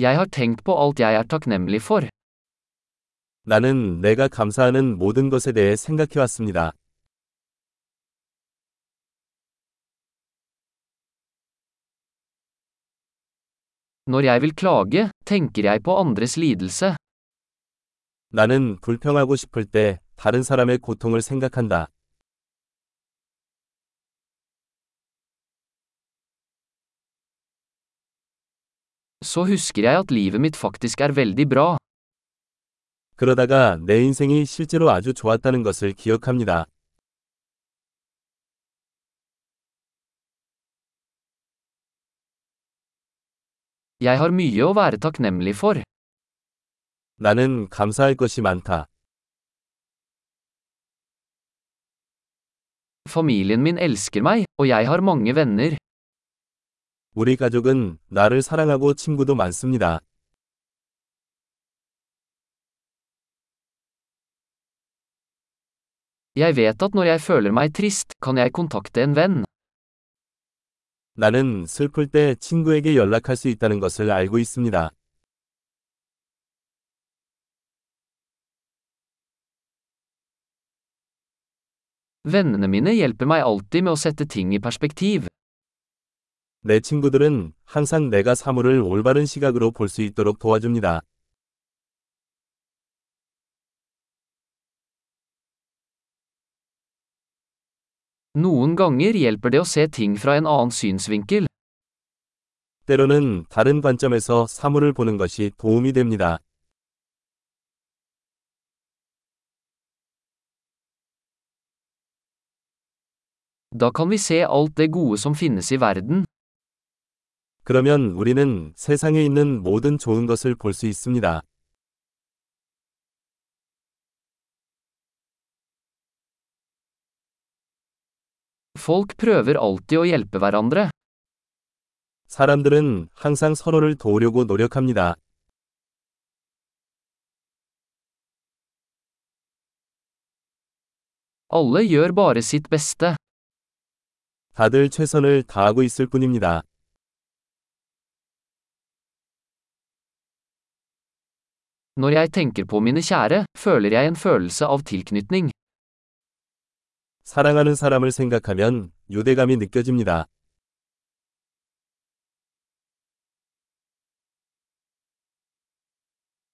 Jeg har tenkt på alt jeg er takknemlig for. 나는 내가 감사하는 모든 것에 대해 생각해 왔습니다. Når jeg vil klage, tenker jeg på andres lidelse. 나는 불평하고 싶을 때 다른 사람의 고통을 생각한다. Så husker jeg at livet mitt faktisk er veldig bra. 그러다가 내 인생이 실제로 아주 좋았다는 것을 기억합니다. Jeg har mye å være takknemlig for. 나는 감사할 것이 많다. Familien min elsker meg, og jeg har mange venner. 우리 가족은 나를 사랑하고 친구도 많습니다. Jeg vet at når jeg føler meg trist, kan jeg kontakte en venn. 나는 슬플 때 친구에게 연락할 수 있다는 것을 알고 있습니다. Vennene mine hjelper meg alltid med å sette ting i perspektiv. 내 친구들은 항상 내가 사물을 올바른 시각으로 볼 수 있도록 도와줍니다. Noen ganger hjelper det å se ting fra en annen synsvinkel. 때로는 다른 관점에서 사물을 보는 것이 도움이 됩니다. Da kan vi se alt det gode som finnes i verden. 그러면 우리는 세상에 있는 모든 좋은 것을 볼 수 있습니다. Folk prøver alltid å hjelpe hverandre. 사람들은 항상 서로를 도우려고 노력합니다. Alle gjør bare sitt beste. 다들 최선을 다하고 있을 뿐입니다. Når jeg tenker på mine kjære, føler jeg en følelse av tilknytning. 사랑하는 사람을 생각하면 유대감이 느껴집니다.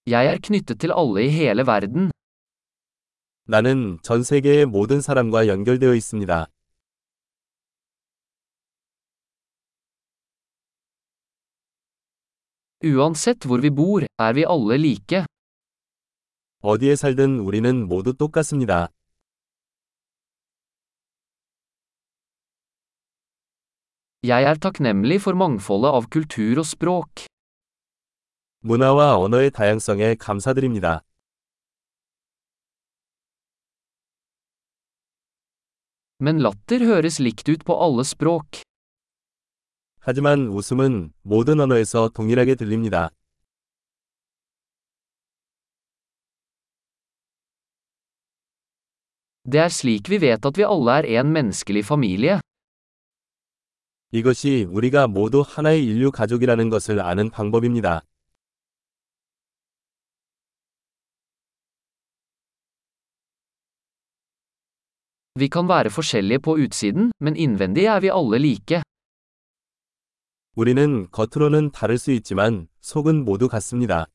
Jeg er knyttet til alle i hele verden. 나는 전 세계의 모든 사람과 연결되어 있습니다. Uansett hvor vi bor, er vi alle like. 어디에 살든 우리는 모두 똑같습니다. Jeg er takknemlig for mangfoldet av kultur og språk. 문화와 언어의 다양성에 감사드립니다. Men latter høres likt ut på alle språk. 하지만 웃음은 모든 언어에서 동일하게 들립니다. Det er slik vi vet at vi alle er en menneskelig familie. 이것이 우리가 모두 하나의 인류 가족이라는 것을 아는 방법입니다. Vi kan være forskjellige på utsiden, men innvendig er vi alle like. 우리는 겉으로는 다를 수 있지만 속은 모두 같습니다.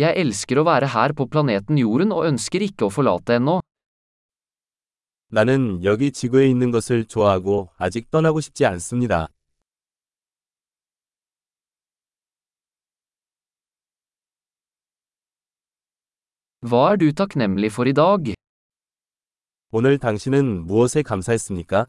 Jeg elsker å være her på planeten Jorden og ønsker ikke å forlate ennå. 나는 여기 지구에 있는 것을 좋아하고 아직 떠나고 싶지 않습니다. Hva er du takknemlig for i dag? 오늘 당신은 무엇에 감사했습니까?